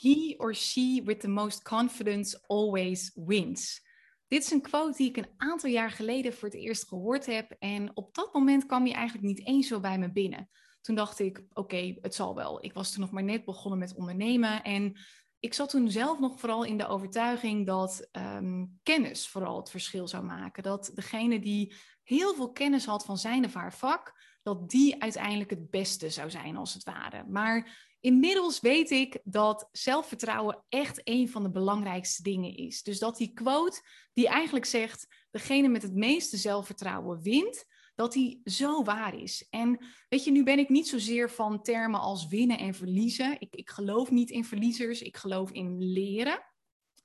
He or she with the most confidence always wins. Dit is een quote die ik een aantal jaar geleden voor het eerst gehoord heb. En op dat moment kwam je eigenlijk niet eens zo bij me binnen. Toen dacht ik, oké, het zal wel. Ik was toen nog maar net begonnen met ondernemen. En ik zat toen zelf nog vooral in de overtuiging dat ehm, kennis vooral het verschil zou maken. Dat degene die heel veel kennis had van zijn of haar vak, dat die uiteindelijk het beste zou zijn als het ware. Maar inmiddels weet ik dat zelfvertrouwen echt een van de belangrijkste dingen is. Dus dat die quote die eigenlijk zegt, degene met het meeste zelfvertrouwen wint, dat die zo waar is. En weet je, nu ben ik niet zozeer van termen als winnen en verliezen. Ik, ik geloof niet in verliezers, ik geloof in leren.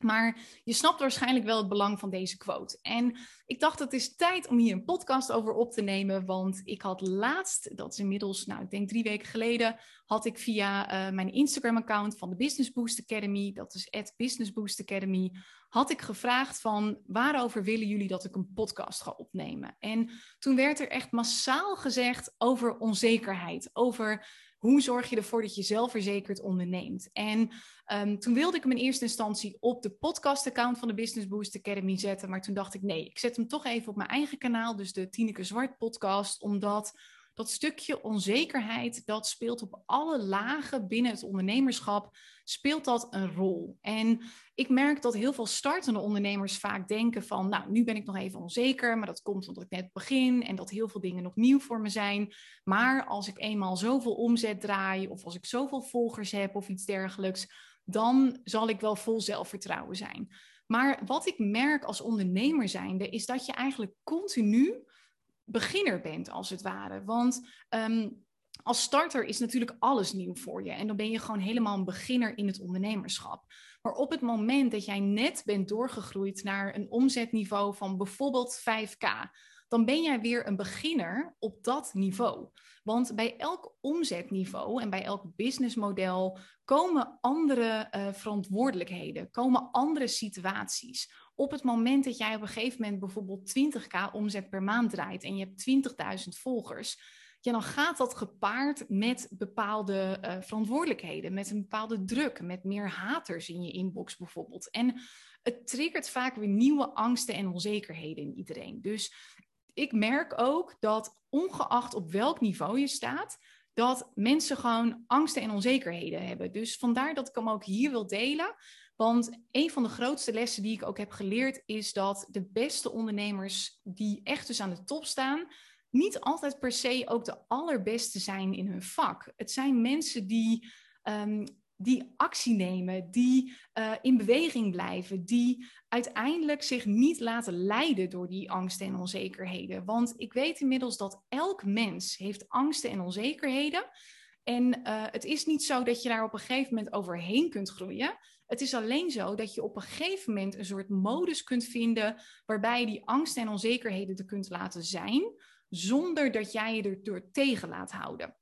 Maar je snapt waarschijnlijk wel het belang van deze quote. En ik dacht, het is tijd om hier een podcast over op te nemen. Want ik had laatst, dat is inmiddels, nou, ik denk drie weken geleden, had ik via uh, mijn Instagram-account van de Business Boost Academy, dat is at Business Boost Academy, had ik gevraagd van waarover willen jullie dat ik een podcast ga opnemen? En toen werd er echt massaal gezegd over onzekerheid, over hoe zorg je ervoor dat je zelfverzekerd onderneemt? En um, toen wilde ik hem in eerste instantie op de podcast-account van de Business Boost Academy zetten. Maar toen dacht ik, nee, ik zet hem toch even op mijn eigen kanaal, dus de Tineke Zwart podcast, omdat dat stukje onzekerheid, dat speelt op alle lagen binnen het ondernemerschap, speelt dat een rol. En ik merk dat heel veel startende ondernemers vaak denken van, nou, nu ben ik nog even onzeker, maar dat komt omdat ik net begin en dat heel veel dingen nog nieuw voor me zijn. Maar als ik eenmaal zoveel omzet draai of als ik zoveel volgers heb of iets dergelijks, dan zal ik wel vol zelfvertrouwen zijn. Maar wat ik merk als ondernemer zijnde, is dat je eigenlijk continu beginner bent, als het ware. Want ehm, als starter is natuurlijk alles nieuw voor je. En dan ben je gewoon helemaal een beginner in het ondernemerschap. Maar op het moment dat jij net bent doorgegroeid naar een omzetniveau van bijvoorbeeld 5k, dan ben jij weer een beginner op dat niveau. Want bij elk omzetniveau en bij elk businessmodel komen andere uh, verantwoordelijkheden, komen andere situaties. Op het moment dat jij op een gegeven moment bijvoorbeeld 20k omzet per maand draait en je hebt 20.000 volgers, ja, dan gaat dat gepaard met bepaalde uh, verantwoordelijkheden, met een bepaalde druk, met meer haters in je inbox bijvoorbeeld. En het triggert vaak weer nieuwe angsten en onzekerheden in iedereen. Dus ik merk ook dat ongeacht op welk niveau je staat, dat mensen gewoon angsten en onzekerheden hebben. Dus vandaar dat ik hem ook hier wil delen. Want een van de grootste lessen die ik ook heb geleerd is dat de beste ondernemers die echt dus aan de top staan, niet altijd per se ook de allerbeste zijn in hun vak. Het zijn mensen die, um, die actie nemen, die uh, in beweging blijven, die uiteindelijk zich niet laten leiden door die angsten en onzekerheden. Want ik weet inmiddels dat elk mens heeft angsten en onzekerheden. En uh, het is niet zo dat je daar op een gegeven moment overheen kunt groeien. Het is alleen zo dat je op een gegeven moment een soort modus kunt vinden waarbij je die angsten en onzekerheden er kunt laten zijn, zonder dat jij je er door tegen laat houden.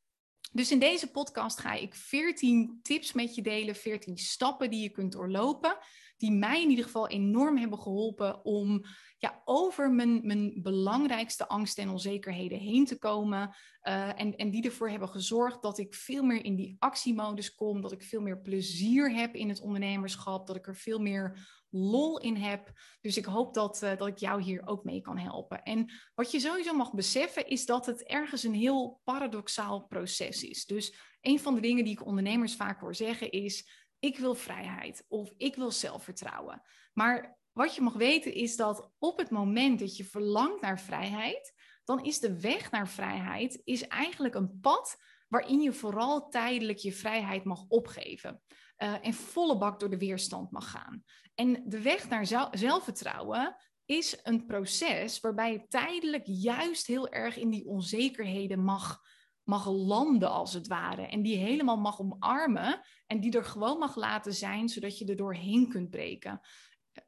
Dus in deze podcast ga ik 14 tips met je delen, 14 stappen die je kunt doorlopen, die mij in ieder geval enorm hebben geholpen om ja, over mijn, mijn belangrijkste angsten en onzekerheden heen te komen. Uh, en, en die ervoor hebben gezorgd dat ik veel meer in die actiemodus kom, dat ik veel meer plezier heb in het ondernemerschap, dat ik er veel meer lol in heb. Dus ik hoop dat, uh, dat ik jou hier ook mee kan helpen. En wat je sowieso mag beseffen is dat het ergens een heel paradoxaal proces is. Dus een van de dingen die ik ondernemers vaak hoor zeggen is: ik wil vrijheid of ik wil zelfvertrouwen. Maar wat je mag weten is dat op het moment dat je verlangt naar vrijheid, dan is de weg naar vrijheid is eigenlijk een pad waarin je vooral tijdelijk je vrijheid mag opgeven. En volle bak door de weerstand mag gaan. En de weg naar zelfvertrouwen is een proces waarbij je tijdelijk juist heel erg in die onzekerheden mag, mag landen, als het ware. En die helemaal mag omarmen en die er gewoon mag laten zijn, zodat je er doorheen kunt breken.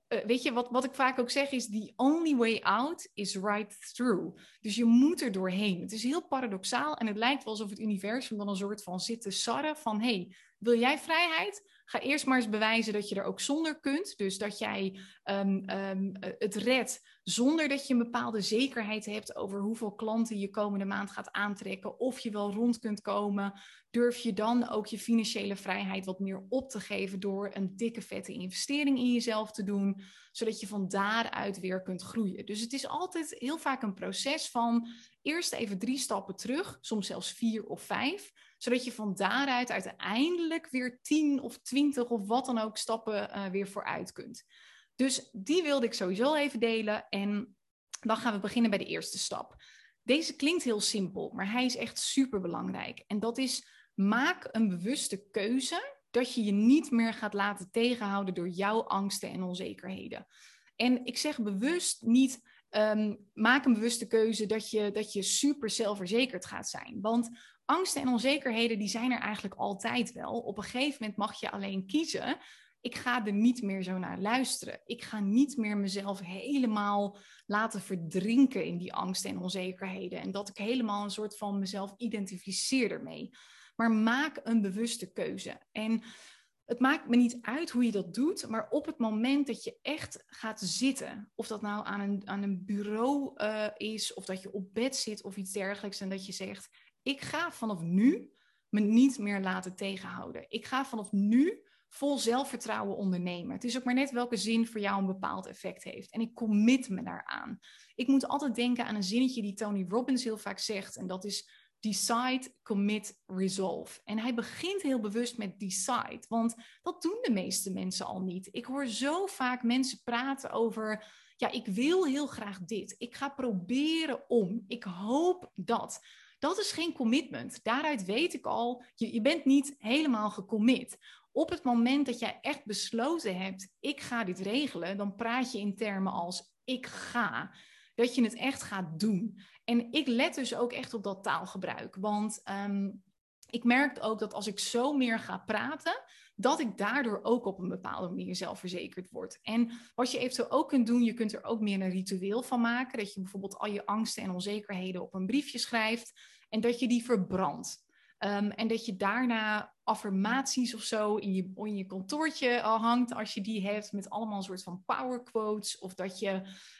Uh, weet je, wat, wat ik vaak ook zeg is, the only way out is right through. Dus je moet er doorheen. Het is heel paradoxaal en het lijkt wel alsof het universum dan een soort van zit te sarren van, hey, Wil jij vrijheid? Ga eerst maar eens bewijzen dat je er ook zonder kunt. Dus dat jij um, um, het redt zonder dat je een bepaalde zekerheid hebt over hoeveel klanten je komende maand gaat aantrekken. Of je wel rond kunt komen. Durf je dan ook je financiële vrijheid wat meer op te geven door een dikke vette investering in jezelf te doen. Zodat je van daaruit weer kunt groeien. Dus het is altijd heel vaak een proces van eerst even drie stappen terug, soms zelfs vier of vijf zodat je van daaruit uiteindelijk weer tien of twintig of wat dan ook stappen uh, weer vooruit kunt. Dus die wilde ik sowieso even delen. En dan gaan we beginnen bij de eerste stap. Deze klinkt heel simpel, maar hij is echt super belangrijk. En dat is: maak een bewuste keuze dat je je niet meer gaat laten tegenhouden door jouw angsten en onzekerheden. En ik zeg bewust niet. Um, maak een bewuste keuze dat je, dat je super zelfverzekerd gaat zijn. Want angsten en onzekerheden, die zijn er eigenlijk altijd wel. Op een gegeven moment mag je alleen kiezen. Ik ga er niet meer zo naar luisteren. Ik ga niet meer mezelf helemaal laten verdrinken in die angsten en onzekerheden. En dat ik helemaal een soort van mezelf identificeer ermee. Maar maak een bewuste keuze. En het maakt me niet uit hoe je dat doet, maar op het moment dat je echt gaat zitten, of dat nou aan een, aan een bureau uh, is, of dat je op bed zit of iets dergelijks, en dat je zegt: ik ga vanaf nu me niet meer laten tegenhouden. Ik ga vanaf nu vol zelfvertrouwen ondernemen. Het is ook maar net welke zin voor jou een bepaald effect heeft. En ik commit me daaraan. Ik moet altijd denken aan een zinnetje die Tony Robbins heel vaak zegt. En dat is decide, commit, resolve. En hij begint heel bewust met decide. Want dat doen de meeste mensen al niet. Ik hoor zo vaak mensen praten over... Ja, ik wil heel graag dit. Ik ga proberen om. Ik hoop dat. Dat is geen commitment. Daaruit weet ik al, je, je bent niet helemaal gecommit. Op het moment dat jij echt besloten hebt, ik ga dit regelen, dan praat je in termen als ik ga. Dat je het echt gaat doen. En ik let dus ook echt op dat taalgebruik. Want ehm, ik merk ook dat als ik zo meer ga praten, dat ik daardoor ook op een bepaalde manier zelfverzekerd word. En wat je eventueel ook kunt doen, je kunt er ook meer een ritueel van maken. Dat je bijvoorbeeld al je angsten en onzekerheden op een briefje schrijft en dat je die verbrandt. Um, en dat je daarna affirmaties of zo in je, in je kantoortje hangt, als je die hebt, met allemaal een soort van power quotes. Of dat je,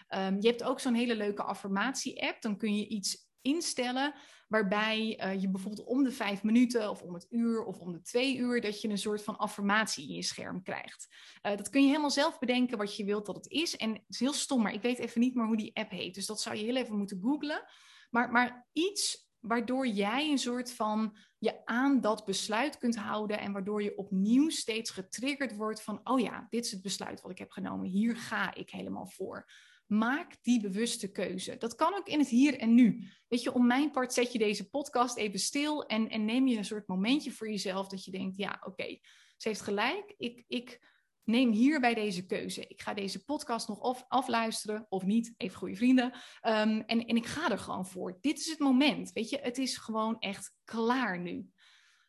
um, je hebt ook zo'n hele leuke affirmatie-app. Dan kun je iets instellen waarbij uh, je bijvoorbeeld om de vijf minuten of om het uur of om de twee uur dat je een soort van affirmatie in je scherm krijgt. Uh, dat kun je helemaal zelf bedenken wat je wilt dat het is. En het is heel stom, maar ik weet even niet meer hoe die app heet. Dus dat zou je heel even moeten googlen. Maar, maar iets waardoor jij een soort van je aan dat besluit kunt houden en waardoor je opnieuw steeds getriggerd wordt van, oh ja, dit is het besluit wat ik heb genomen, hier ga ik helemaal voor. Maak die bewuste keuze. Dat kan ook in het hier en nu. Weet je, om mijn part zet je deze podcast even stil en, en neem je een soort momentje voor jezelf dat je denkt, ja, oké, ze heeft gelijk. Ik, ik neem hierbij deze keuze. Ik ga deze podcast nog of afluisteren of niet, even goede vrienden. Um, en, en ik ga er gewoon voor. Dit is het moment. Weet je, het is gewoon echt klaar nu.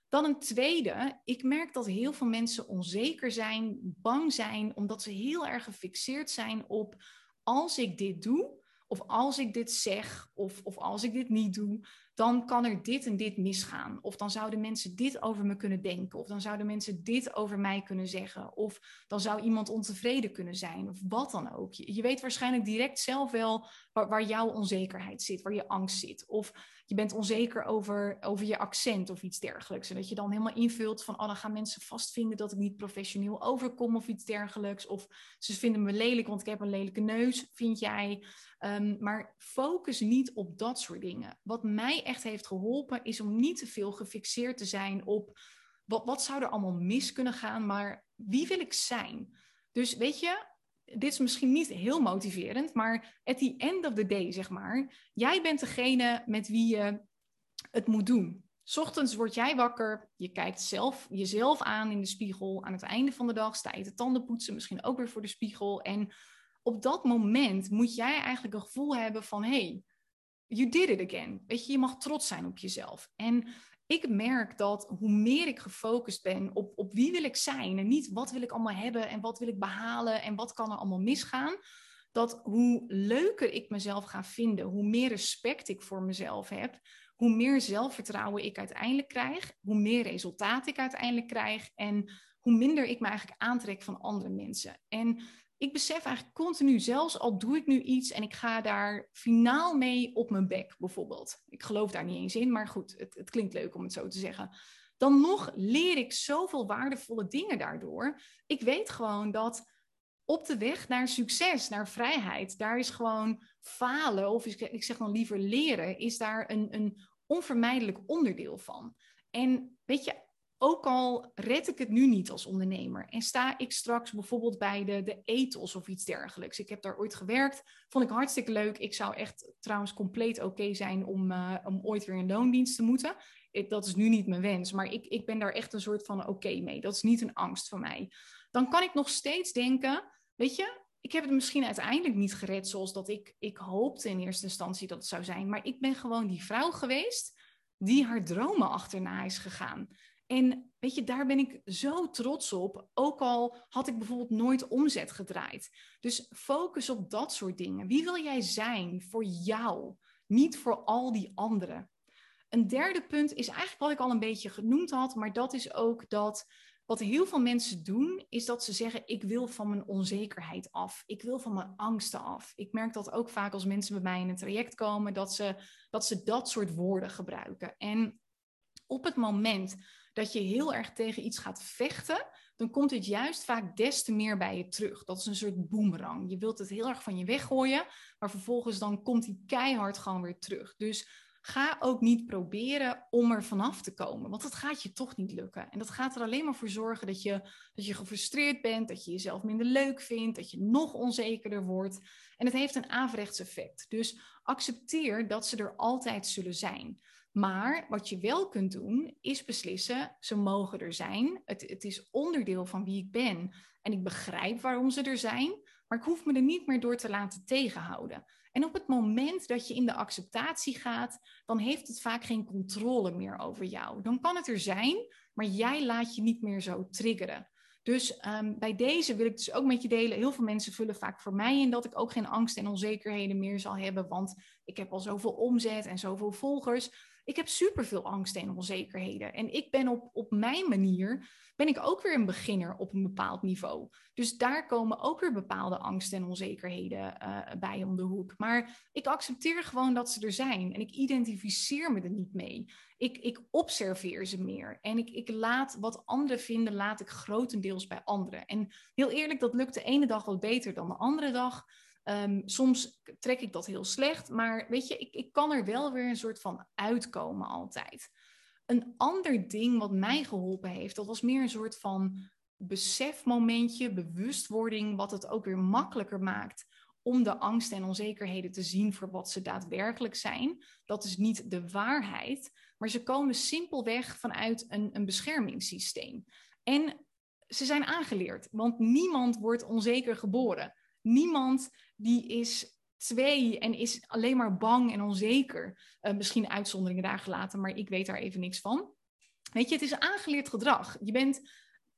Dan een tweede. Ik merk dat heel veel mensen onzeker zijn, bang zijn, omdat ze heel erg gefixeerd zijn op als ik dit doe, of als ik dit zeg, of, of als ik dit niet doe, dan kan er dit en dit misgaan. Of dan zouden mensen dit over me kunnen denken. Of dan zouden mensen dit over mij kunnen zeggen. Of dan zou iemand ontevreden kunnen zijn. Of wat dan ook. Je, weet waarschijnlijk direct zelf wel waar, waar, jouw onzekerheid zit, waar je angst zit. Of je bent onzeker over, over je accent of iets dergelijks. En dat je dan helemaal invult van, oh, dan gaan mensen vast vinden dat ik niet professioneel overkom of iets dergelijks. Of ze vinden me lelijk, want ik heb een lelijke neus, vind jij. Um, maar focus niet op dat soort dingen. Wat mij echt heeft geholpen, is om niet te veel gefixeerd te zijn op wat, wat zou er allemaal mis kunnen gaan, maar wie wil ik zijn? Dus weet je, dit is misschien niet heel motiverend, maar at the end of the day, zeg maar, jij bent degene met wie je het moet doen. Ochtends word jij wakker, je kijkt zelf, jezelf aan in de spiegel. Aan het einde van de dag sta je te tanden poetsen, misschien ook weer voor de spiegel. En op dat moment moet jij eigenlijk een gevoel hebben van, hey, you did it again. Weet je, je mag trots zijn op jezelf. En ik merk dat hoe meer ik gefocust ben op, op wie wil ik zijn en niet wat wil ik allemaal hebben en wat wil ik behalen en wat kan er allemaal misgaan, dat hoe leuker ik mezelf ga vinden, hoe meer respect ik voor mezelf heb, hoe meer zelfvertrouwen ik uiteindelijk krijg, hoe meer resultaat ik uiteindelijk krijg en hoe minder ik me eigenlijk aantrek van andere mensen. En ik besef eigenlijk continu, zelfs al doe ik nu iets en ik ga daar finaal mee op mijn bek, bijvoorbeeld. Ik geloof daar niet eens in, maar goed, het, het klinkt leuk om het zo te zeggen. Dan nog leer ik zoveel waardevolle dingen daardoor. Ik weet gewoon dat op de weg naar succes, naar vrijheid, daar is gewoon falen, of ik zeg dan liever leren, is daar een, een onvermijdelijk onderdeel van. En weet je, ook al red ik het nu niet als ondernemer en sta ik straks bijvoorbeeld bij de, de ethos of iets dergelijks. Ik heb daar ooit gewerkt, vond ik hartstikke leuk. Ik zou echt trouwens compleet oké zijn om, uh, om ooit weer in loondienst te moeten. Dat is nu niet mijn wens, maar ik, ik ben daar echt een soort van oké mee. Dat is niet een angst van mij. Dan kan ik nog steeds denken, weet je, ik heb het misschien uiteindelijk niet gered zoals dat ik, ik hoopte in eerste instantie dat het zou zijn. Maar ik ben gewoon die vrouw geweest die haar dromen achterna is gegaan. En weet je, daar ben ik zo trots op. Ook al had ik bijvoorbeeld nooit omzet gedraaid. Dus focus op dat soort dingen. Wie wil jij zijn voor jou? Niet voor al die anderen. Een derde punt is eigenlijk wat ik al een beetje genoemd had, maar dat is ook dat wat heel veel mensen doen, is dat ze zeggen: Ik wil van mijn onzekerheid af. Ik wil van mijn angsten af. Ik merk dat ook vaak als mensen bij mij in een traject komen, dat ze dat, ze dat soort woorden gebruiken. En op het moment dat je heel erg tegen iets gaat vechten, dan komt het juist vaak des te meer bij je terug. Dat is een soort boemerang. Je wilt het heel erg van je weggooien, maar vervolgens dan komt die keihard gewoon weer terug. Dus ga ook niet proberen om er vanaf te komen, want dat gaat je toch niet lukken. En dat gaat er alleen maar voor zorgen dat je, dat je gefrustreerd bent, dat je jezelf minder leuk vindt, dat je nog onzekerder wordt. En het heeft een averechts effect. Dus accepteer dat ze er altijd zullen zijn. Maar wat je wel kunt doen, is beslissen, ze mogen er zijn. Het, het is onderdeel van wie ik ben. En ik begrijp waarom ze er zijn, maar ik hoef me er niet meer door te laten tegenhouden. En op het moment dat je in de acceptatie gaat, dan heeft het vaak geen controle meer over jou. Dan kan het er zijn, maar jij laat je niet meer zo triggeren. Dus um, bij deze wil ik dus ook met je delen. Heel veel mensen vullen vaak voor mij in dat ik ook geen angst en onzekerheden meer zal hebben, want ik heb al zoveel omzet en zoveel volgers. Ik heb superveel angst en onzekerheden. En ik ben op, op mijn manier, ben ik ook weer een beginner op een bepaald niveau. Dus daar komen ook weer bepaalde angsten en onzekerheden uh, bij om de hoek. Maar ik accepteer gewoon dat ze er zijn. En ik identificeer me er niet mee. Ik, ik observeer ze meer. En ik, ik laat wat anderen vinden, laat ik grotendeels bij anderen. En heel eerlijk, dat lukt de ene dag wat beter dan de andere dag. Um, soms trek ik dat heel slecht, maar weet je, ik, ik kan er wel weer een soort van uitkomen altijd. Een ander ding wat mij geholpen heeft, dat was meer een soort van besefmomentje, bewustwording, wat het ook weer makkelijker maakt om de angsten en onzekerheden te zien voor wat ze daadwerkelijk zijn. Dat is niet de waarheid, maar ze komen simpelweg vanuit een, een beschermingssysteem. En ze zijn aangeleerd, want niemand wordt onzeker geboren. Niemand die is twee en is alleen maar bang en onzeker. Uh, misschien uitzonderingen daar gelaten, maar ik weet daar even niks van. Weet je, het is aangeleerd gedrag. Je bent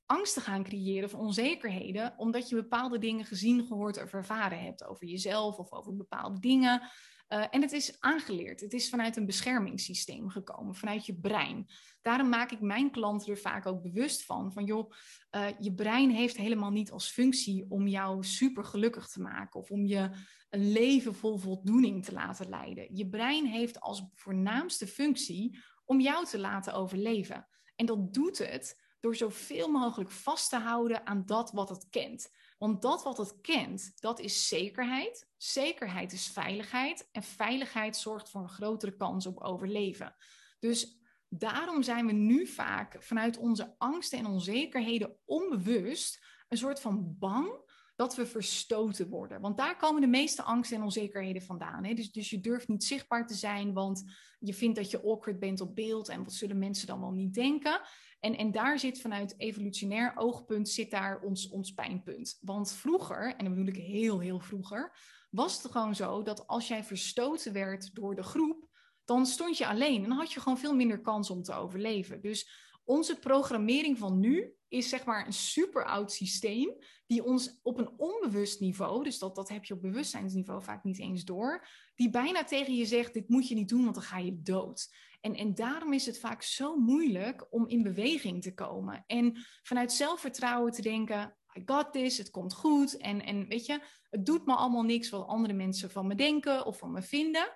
angsten gaan creëren van onzekerheden, omdat je bepaalde dingen gezien, gehoord of ervaren hebt over jezelf of over bepaalde dingen. Uh, en het is aangeleerd. Het is vanuit een beschermingssysteem gekomen, vanuit je brein. Daarom maak ik mijn klanten er vaak ook bewust van. Van joh, uh, je brein heeft helemaal niet als functie om jou super gelukkig te maken of om je een leven vol voldoening te laten leiden. Je brein heeft als voornaamste functie om jou te laten overleven. En dat doet het door zoveel mogelijk vast te houden aan dat wat het kent. Want dat wat het kent, dat is zekerheid. Zekerheid is veiligheid. En veiligheid zorgt voor een grotere kans op overleven. Dus daarom zijn we nu vaak vanuit onze angsten en onzekerheden onbewust een soort van bang dat we verstoten worden. Want daar komen de meeste angsten en onzekerheden vandaan. Hè? Dus, dus je durft niet zichtbaar te zijn, want je vindt dat je awkward bent op beeld en wat zullen mensen dan wel niet denken. En, en daar zit vanuit evolutionair oogpunt zit daar ons, ons pijnpunt. Want vroeger, en dan bedoel ik heel, heel vroeger, was het gewoon zo dat als jij verstoten werd door de groep, dan stond je alleen en dan had je gewoon veel minder kans om te overleven. Dus onze programmering van nu is zeg maar een super oud systeem die ons op een onbewust niveau, dus dat, dat heb je op bewustzijnsniveau vaak niet eens door, die bijna tegen je zegt, dit moet je niet doen, want dan ga je dood. En, en daarom is het vaak zo moeilijk om in beweging te komen. En vanuit zelfvertrouwen te denken, I got this, het komt goed. En, en weet je, het doet me allemaal niks wat andere mensen van me denken of van me vinden.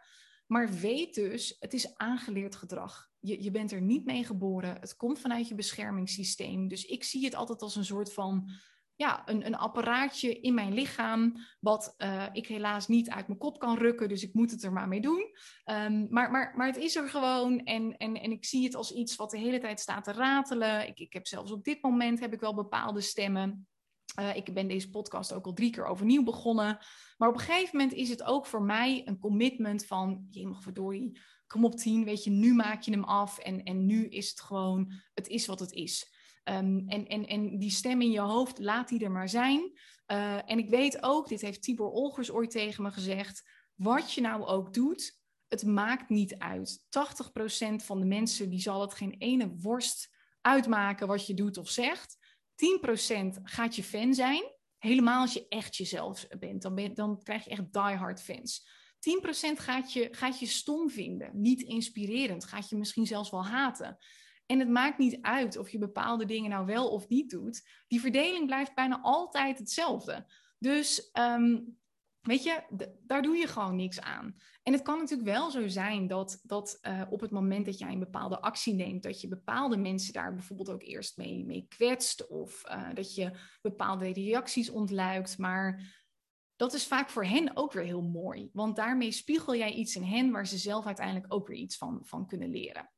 Maar weet dus, het is aangeleerd gedrag. Je, je bent er niet mee geboren. Het komt vanuit je beschermingssysteem. Dus ik zie het altijd als een soort van ja, een, een apparaatje in mijn lichaam, wat uh, ik helaas niet uit mijn kop kan rukken, dus ik moet het er maar mee doen. Um, maar, maar, maar het is er gewoon en, en, en ik zie het als iets wat de hele tijd staat te ratelen. Ik, ik heb zelfs op dit moment heb ik wel bepaalde stemmen. Uh, ik ben deze podcast ook al drie keer overnieuw begonnen. Maar op een gegeven moment is het ook voor mij een commitment van, jemig verdorie, kom op tien, weet je, nu maak je hem af en, en nu is het gewoon, het is wat het is. Um, en, en, en die stem in je hoofd, laat die er maar zijn. Uh, en ik weet ook, dit heeft Tibor Olgers ooit tegen me gezegd, wat je nou ook doet, het maakt niet uit. 80% van de mensen die zal het geen ene worst uitmaken wat je doet of zegt. 10% gaat je fan zijn. Helemaal als je echt jezelf bent. Dan, ben, dan krijg je echt diehard fans. 10% gaat je, gaat je stom vinden. Niet inspirerend. Gaat je misschien zelfs wel haten. En het maakt niet uit of je bepaalde dingen nou wel of niet doet. Die verdeling blijft bijna altijd hetzelfde. Dus um, weet je, daar doe je gewoon niks aan. En het kan natuurlijk wel zo zijn dat, dat uh, op het moment dat jij een bepaalde actie neemt, dat je bepaalde mensen daar bijvoorbeeld ook eerst mee, mee kwetst. Of uh, dat je bepaalde reacties ontluikt. Maar dat is vaak voor hen ook weer heel mooi. Want daarmee spiegel jij iets in hen waar ze zelf uiteindelijk ook weer iets van, van kunnen leren.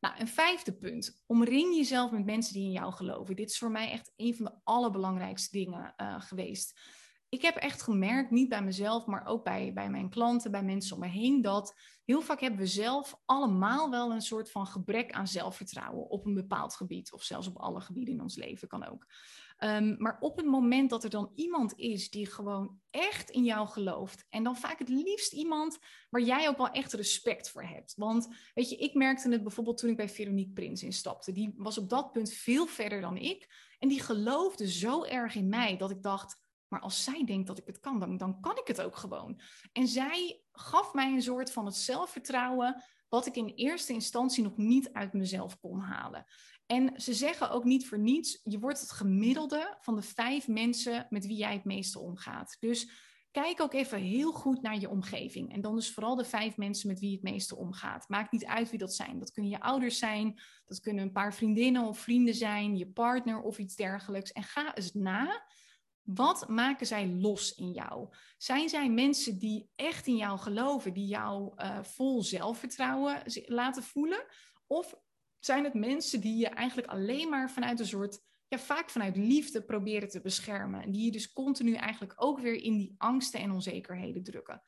Nou, een vijfde punt. Omring jezelf met mensen die in jou geloven. Dit is voor mij echt een van de allerbelangrijkste dingen uh, geweest. Ik heb echt gemerkt, niet bij mezelf, maar ook bij, bij mijn klanten, bij mensen om me heen, dat heel vaak hebben we zelf allemaal wel een soort van gebrek aan zelfvertrouwen op een bepaald gebied, of zelfs op alle gebieden in ons leven kan ook. Um, maar op het moment dat er dan iemand is die gewoon echt in jou gelooft, en dan vaak het liefst iemand waar jij ook wel echt respect voor hebt. Want weet je, ik merkte het bijvoorbeeld toen ik bij Veronique Prins instapte. Die was op dat punt veel verder dan ik. En die geloofde zo erg in mij dat ik dacht, maar als zij denkt dat ik het kan, dan, dan kan ik het ook gewoon. En zij gaf mij een soort van het zelfvertrouwen wat ik in eerste instantie nog niet uit mezelf kon halen. En ze zeggen ook niet voor niets, je wordt het gemiddelde van de vijf mensen met wie jij het meeste omgaat. Dus kijk ook even heel goed naar je omgeving. En dan dus vooral de vijf mensen met wie je het meeste omgaat. Maakt niet uit wie dat zijn. Dat kunnen je ouders zijn, dat kunnen een paar vriendinnen of vrienden zijn, je partner of iets dergelijks. En ga eens na. Wat maken zij los in jou? Zijn zij mensen die echt in jou geloven, die jou uh, vol zelfvertrouwen laten voelen? Of zijn het mensen die je eigenlijk alleen maar vanuit een soort, ja, vaak vanuit liefde proberen te beschermen. En die je dus continu eigenlijk ook weer in die angsten en onzekerheden drukken.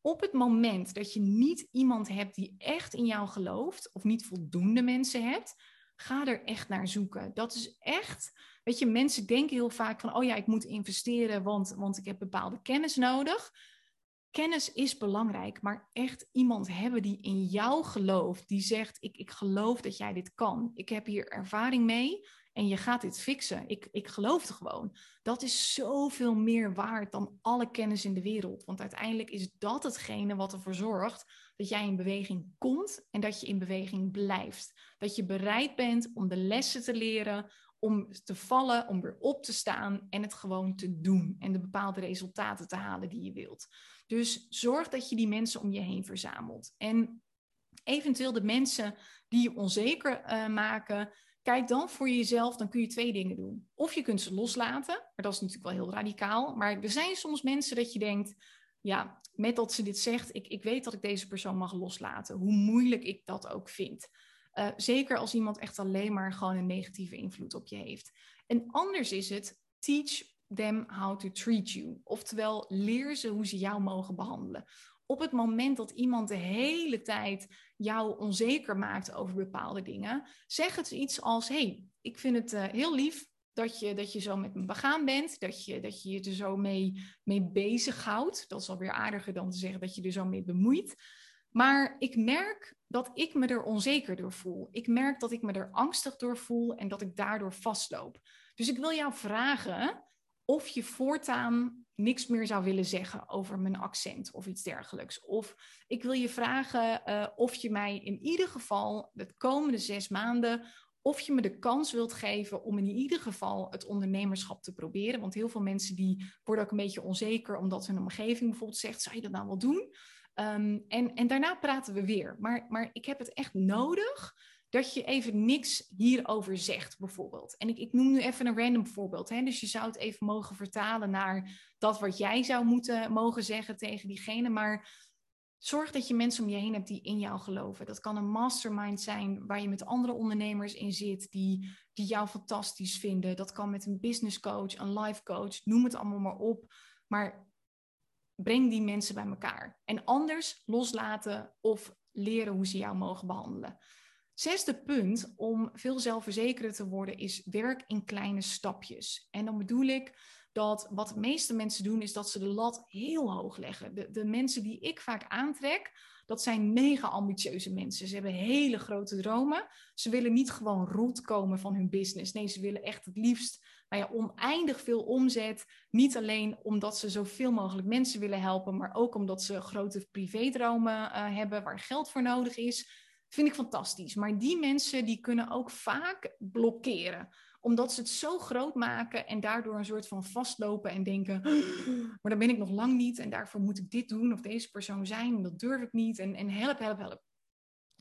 Op het moment dat je niet iemand hebt die echt in jou gelooft, of niet voldoende mensen hebt, ga er echt naar zoeken. Dat is echt, weet je, mensen denken heel vaak van, oh ja, ik moet investeren, want, want ik heb bepaalde kennis nodig kennis is belangrijk, maar echt iemand hebben die in jou gelooft, die zegt: ik, ik geloof dat jij dit kan. Ik heb hier ervaring mee en je gaat dit fixen. Ik, ik geloof het gewoon. Dat is zoveel meer waard dan alle kennis in de wereld. Want uiteindelijk is dat hetgene wat ervoor zorgt dat jij in beweging komt en dat je in beweging blijft. Dat je bereid bent om de lessen te leren, om te vallen, om weer op te staan en het gewoon te doen en de bepaalde resultaten te halen die je wilt. Dus zorg dat je die mensen om je heen verzamelt. En eventueel de mensen die je onzeker uh, maken, kijk dan voor jezelf, dan kun je twee dingen doen. Of je kunt ze loslaten, maar dat is natuurlijk wel heel radicaal. Maar er zijn soms mensen dat je denkt, ja, met dat ze dit zegt, ik, ik weet dat ik deze persoon mag loslaten, hoe moeilijk ik dat ook vind. Uh, zeker als iemand echt alleen maar gewoon een negatieve invloed op je heeft. En anders is het, teach them how to treat you. Oftewel, leer ze hoe ze jou mogen behandelen. Op het moment dat iemand de hele tijd jou onzeker maakt over bepaalde dingen, zeg het iets als: hey, ik vind het uh, heel lief dat je, dat je zo met me begaan bent, dat je, dat je je er zo mee, mee bezighoudt. Dat is alweer aardiger dan te zeggen dat je er zo mee bemoeit. Maar ik merk dat ik me er onzeker door voel. Ik merk dat ik me er angstig door voel en dat ik daardoor vastloop. Dus ik wil jou vragen of je voortaan niks meer zou willen zeggen over mijn accent of iets dergelijks. Of ik wil je vragen uh, of je mij in ieder geval de komende zes maanden of je me de kans wilt geven om in ieder geval het ondernemerschap te proberen. Want heel veel mensen die worden ook een beetje onzeker omdat hun omgeving bijvoorbeeld zegt, zou je dat nou wel doen? Ehm, en, en daarna praten we weer. Maar, maar ik heb het echt nodig dat je even niks hierover zegt, bijvoorbeeld. En ik, ik noem nu even een random voorbeeld. Hè? Dus je zou het even mogen vertalen naar dat wat jij zou moeten mogen zeggen tegen diegene. Maar zorg dat je mensen om je heen hebt die in jou geloven. Dat kan een mastermind zijn waar je met andere ondernemers in zit, die, die jou fantastisch vinden. Dat kan met een business coach, een life coach, noem het allemaal maar op. Maar breng die mensen bij elkaar. En anders loslaten of leren hoe ze jou mogen behandelen. Zesde punt om veel zelfverzekerder te worden is werk in kleine stapjes. En dan bedoel ik dat wat de meeste mensen doen is dat ze de lat heel hoog leggen. De, de mensen die ik vaak aantrek, dat zijn mega ambitieuze mensen. Ze hebben hele grote dromen. Ze willen niet gewoon rondkomen van hun business. Nee, ze willen echt het liefst nou ja, oneindig veel omzet. Niet alleen omdat ze zoveel mogelijk mensen willen helpen, maar ook omdat ze grote privédromen uh, hebben waar geld voor nodig is. Vind ik fantastisch. Maar die mensen die kunnen ook vaak blokkeren omdat ze het zo groot maken en daardoor een soort van vastlopen en denken, maar dan ben ik nog lang niet en daarvoor moet ik dit doen of deze persoon zijn dat durf ik niet en, en help, help, help.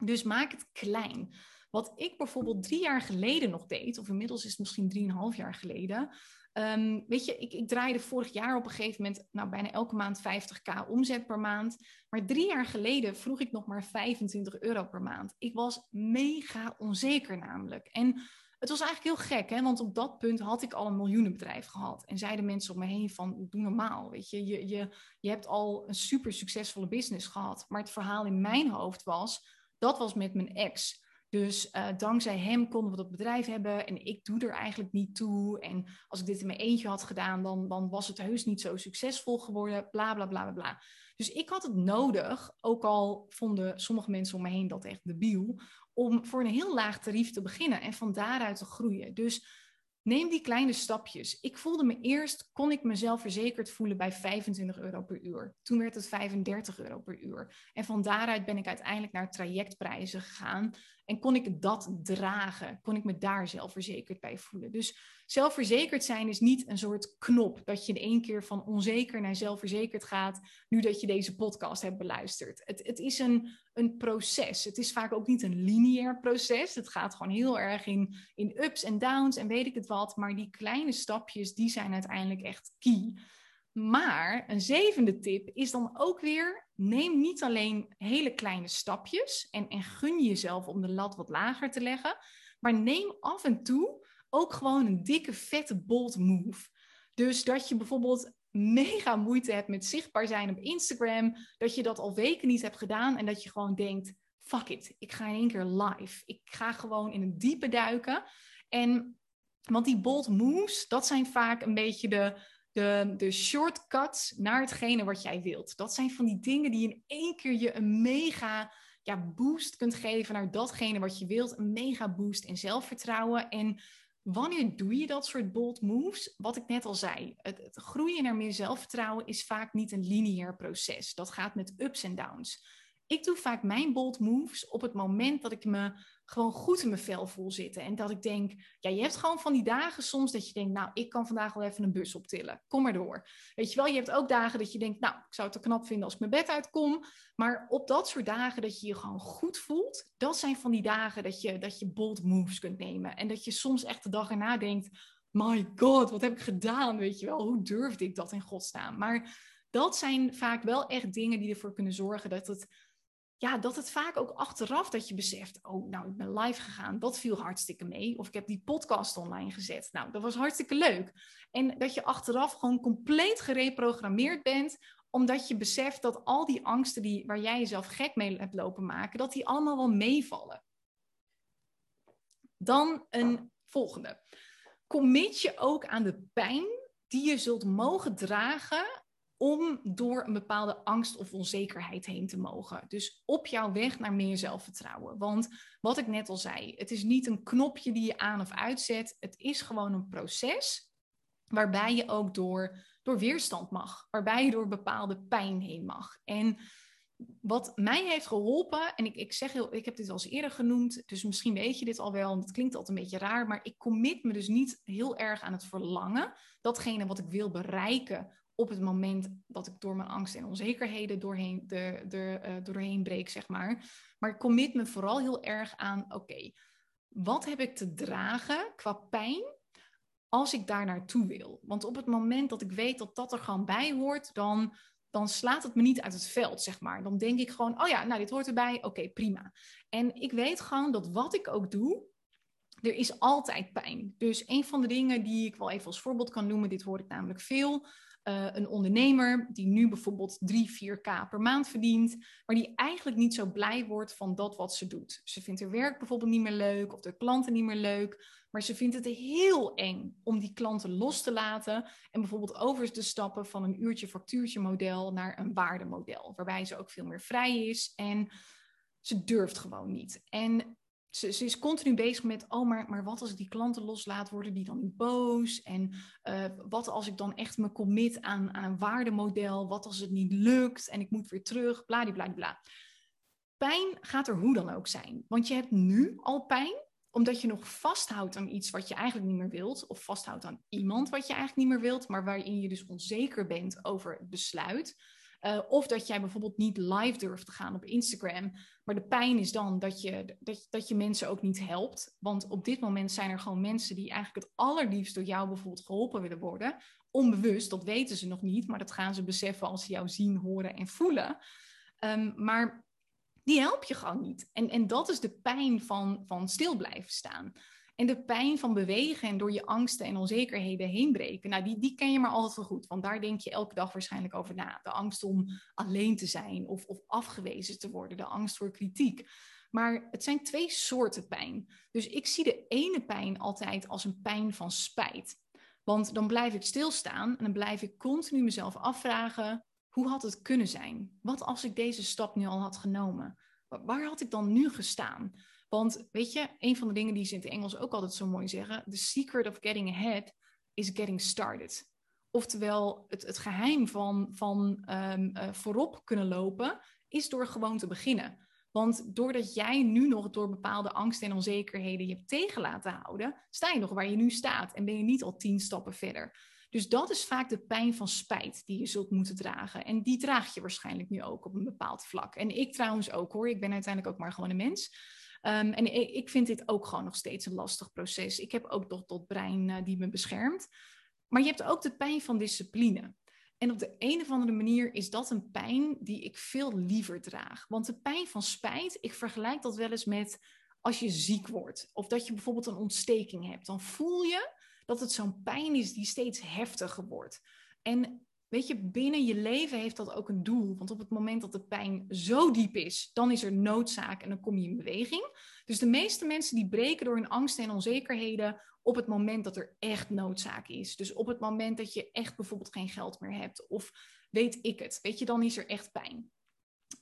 Dus maak het klein. Wat ik bijvoorbeeld drie jaar geleden nog deed, of inmiddels is het misschien drieënhalf jaar geleden. Um, weet je, ik, ik, draaide vorig jaar op een gegeven moment nou, bijna elke maand 50k omzet per maand. Maar drie jaar geleden vroeg ik nog maar 25 euro per maand. Ik was mega onzeker namelijk. En het was eigenlijk heel gek, hè? want op dat punt had ik al een miljoenenbedrijf gehad. En zeiden mensen om me heen van, doe normaal, weet je. Je, je, je hebt al een super succesvolle business gehad. Maar het verhaal in mijn hoofd was, dat was met mijn ex. Dus uh, dankzij hem konden we dat bedrijf hebben en ik doe er eigenlijk niet toe. En als ik dit in mijn eentje had gedaan, dan, dan was het heus niet zo succesvol geworden. Bla bla bla bla bla. Dus ik had het nodig, ook al vonden sommige mensen om me heen dat echt debiel, om voor een heel laag tarief te beginnen en van daaruit te groeien. Dus neem die kleine stapjes. Ik voelde me eerst, kon ik mezelf verzekerd voelen bij 25 euro per uur. Toen werd het 35 euro per uur. En van daaruit ben ik uiteindelijk naar trajectprijzen gegaan. En kon ik dat dragen? Kon ik me daar zelfverzekerd bij voelen? Dus zelfverzekerd zijn is niet een soort knop dat je in één keer van onzeker naar zelfverzekerd gaat, nu dat je deze podcast hebt beluisterd. Het, het is een, een proces. Het is vaak ook niet een lineair proces. Het gaat gewoon heel erg in, in ups en downs en weet ik het wat. Maar die kleine stapjes, die zijn uiteindelijk echt key. Maar een zevende tip is dan ook weer: neem niet alleen hele kleine stapjes en, en gun jezelf om de lat wat lager te leggen, maar neem af en toe ook gewoon een dikke, vette, bold move. Dus dat je bijvoorbeeld mega moeite hebt met zichtbaar zijn op Instagram, dat je dat al weken niet hebt gedaan en dat je gewoon denkt: fuck it, ik ga in één keer live. Ik ga gewoon in het diepe duiken. En want die bold moves, dat zijn vaak een beetje de, de, de shortcuts naar hetgene wat jij wilt. Dat zijn van die dingen die in één keer je een mega ja, boost kunt geven naar datgene wat je wilt. Een mega boost in zelfvertrouwen. En wanneer doe je dat soort bold moves? Wat ik net al zei, het, het groeien naar meer zelfvertrouwen is vaak niet een lineair proces. Dat gaat met ups en downs. Ik doe vaak mijn bold moves op het moment dat ik me gewoon goed in mijn vel voel zitten. En dat ik denk, ja, je hebt gewoon van die dagen soms dat je denkt, nou, ik kan vandaag wel even een bus optillen. Kom maar door. Weet je wel, je hebt ook dagen dat je denkt, nou, ik zou het te knap vinden als ik mijn bed uitkom. Maar op dat soort dagen dat je je gewoon goed voelt, dat zijn van die dagen dat je, dat je bold moves kunt nemen. En dat je soms echt de dag erna denkt, my god, wat heb ik gedaan? Weet je wel, hoe durfde ik dat in godsnaam? Maar dat zijn vaak wel echt dingen die ervoor kunnen zorgen dat het ja, dat het vaak ook achteraf dat je beseft, oh, nou, ik ben live gegaan, dat viel hartstikke mee. Of ik heb die podcast online gezet. Nou, dat was hartstikke leuk. En dat je achteraf gewoon compleet gereprogrammeerd bent, omdat je beseft dat al die angsten die, waar jij jezelf gek mee hebt lopen maken, dat die allemaal wel meevallen. Dan een volgende. Commit je ook aan de pijn die je zult mogen dragen om door een bepaalde angst of onzekerheid heen te mogen. Dus op jouw weg naar meer zelfvertrouwen. Want wat ik net al zei, het is niet een knopje die je aan of uitzet. Het is gewoon een proces waarbij je ook door, door weerstand mag. Waarbij je door bepaalde pijn heen mag. En wat mij heeft geholpen, en ik, ik zeg heel, ik heb dit al eens eerder genoemd, dus misschien weet je dit al wel, en het klinkt altijd een beetje raar, maar ik commit me dus niet heel erg aan het verlangen, datgene wat ik wil bereiken op het moment dat ik door mijn angst en onzekerheden doorheen, de, de, uh, doorheen breek, zeg maar. Maar ik commit me vooral heel erg aan, oké, wat heb ik te dragen qua pijn als ik daar naartoe wil? Want op het moment dat ik weet dat dat er gewoon bij hoort, dan dan slaat het me niet uit het veld, zeg maar. Dan denk ik gewoon, oh ja, nou, dit hoort erbij, oké, prima. En ik weet gewoon dat wat ik ook doe, er is altijd pijn. Dus een van de dingen die ik wel even als voorbeeld kan noemen, dit hoor ik namelijk veel. Uh, een ondernemer die nu bijvoorbeeld 3, 4k per maand verdient, maar die eigenlijk niet zo blij wordt van dat wat ze doet. Ze vindt haar werk bijvoorbeeld niet meer leuk of de klanten niet meer leuk. Maar ze vindt het heel eng om die klanten los te laten en bijvoorbeeld over te stappen van een uurtje factuurtje model naar een waardemodel, waarbij ze ook veel meer vrij is en ze durft gewoon niet. En ze, is continu bezig met, oh, maar, maar wat als ik die klanten loslaat, worden die dan boos? En uh, wat als ik dan echt me commit aan, aan een waardemodel? Wat als het niet lukt en ik moet weer terug? Bladibladibla. Pijn gaat er hoe dan ook zijn. Want je hebt nu al pijn, omdat je nog vasthoudt aan iets wat je eigenlijk niet meer wilt, of vasthoudt aan iemand wat je eigenlijk niet meer wilt, maar waarin je dus onzeker bent over het besluit. Uh, of dat jij bijvoorbeeld niet live durft te gaan op Instagram. Maar de pijn is dan dat je, dat, dat je mensen ook niet helpt. Want op dit moment zijn er gewoon mensen die eigenlijk het allerliefst door jou bijvoorbeeld geholpen willen worden. Onbewust, dat weten ze nog niet, maar dat gaan ze beseffen als ze jou zien, horen en voelen. Um, maar die help je gewoon niet. En, en dat is de pijn van, van stil blijven staan. En de pijn van bewegen en door je angsten en onzekerheden heen breken, nou, die, die ken je maar altijd wel goed. Want daar denk je elke dag waarschijnlijk over na. De angst om alleen te zijn of, of afgewezen te worden, de angst voor kritiek. Maar het zijn twee soorten pijn. Dus ik zie de ene pijn altijd als een pijn van spijt. Want dan blijf ik stilstaan en dan blijf ik continu mezelf afvragen: hoe had het kunnen zijn? Wat als ik deze stap nu al had genomen? Waar had ik dan nu gestaan? Want weet je, een van de dingen die ze in het Engels ook altijd zo mooi zeggen: The secret of getting ahead is getting started. Oftewel, het, het geheim van, van um, uh, voorop kunnen lopen is door gewoon te beginnen. Want doordat jij nu nog door bepaalde angsten en onzekerheden je hebt tegen laten houden, sta je nog waar je nu staat en ben je niet al tien stappen verder. Dus dat is vaak de pijn van spijt die je zult moeten dragen. En die draag je waarschijnlijk nu ook op een bepaald vlak. En ik trouwens ook hoor. Ik ben uiteindelijk ook maar gewoon een mens. Um, en ik, ik, vind dit ook gewoon nog steeds een lastig proces. Ik heb ook nog dat brein uh, die me beschermt. Maar je hebt ook de pijn van discipline. En op de een of andere manier is dat een pijn die ik veel liever draag. Want de pijn van spijt, ik vergelijk dat wel eens met als je ziek wordt. Of dat je bijvoorbeeld een ontsteking hebt. Dan voel je dat het zo'n pijn is die steeds heftiger wordt. En weet je, binnen je leven heeft dat ook een doel. Want op het moment dat de pijn zo diep is, dan is er noodzaak en dan kom je in beweging. Dus de meeste mensen die breken door hun angsten en onzekerheden op het moment dat er echt noodzaak is. Dus op het moment dat je echt bijvoorbeeld geen geld meer hebt of weet ik het, weet je, dan is er echt pijn.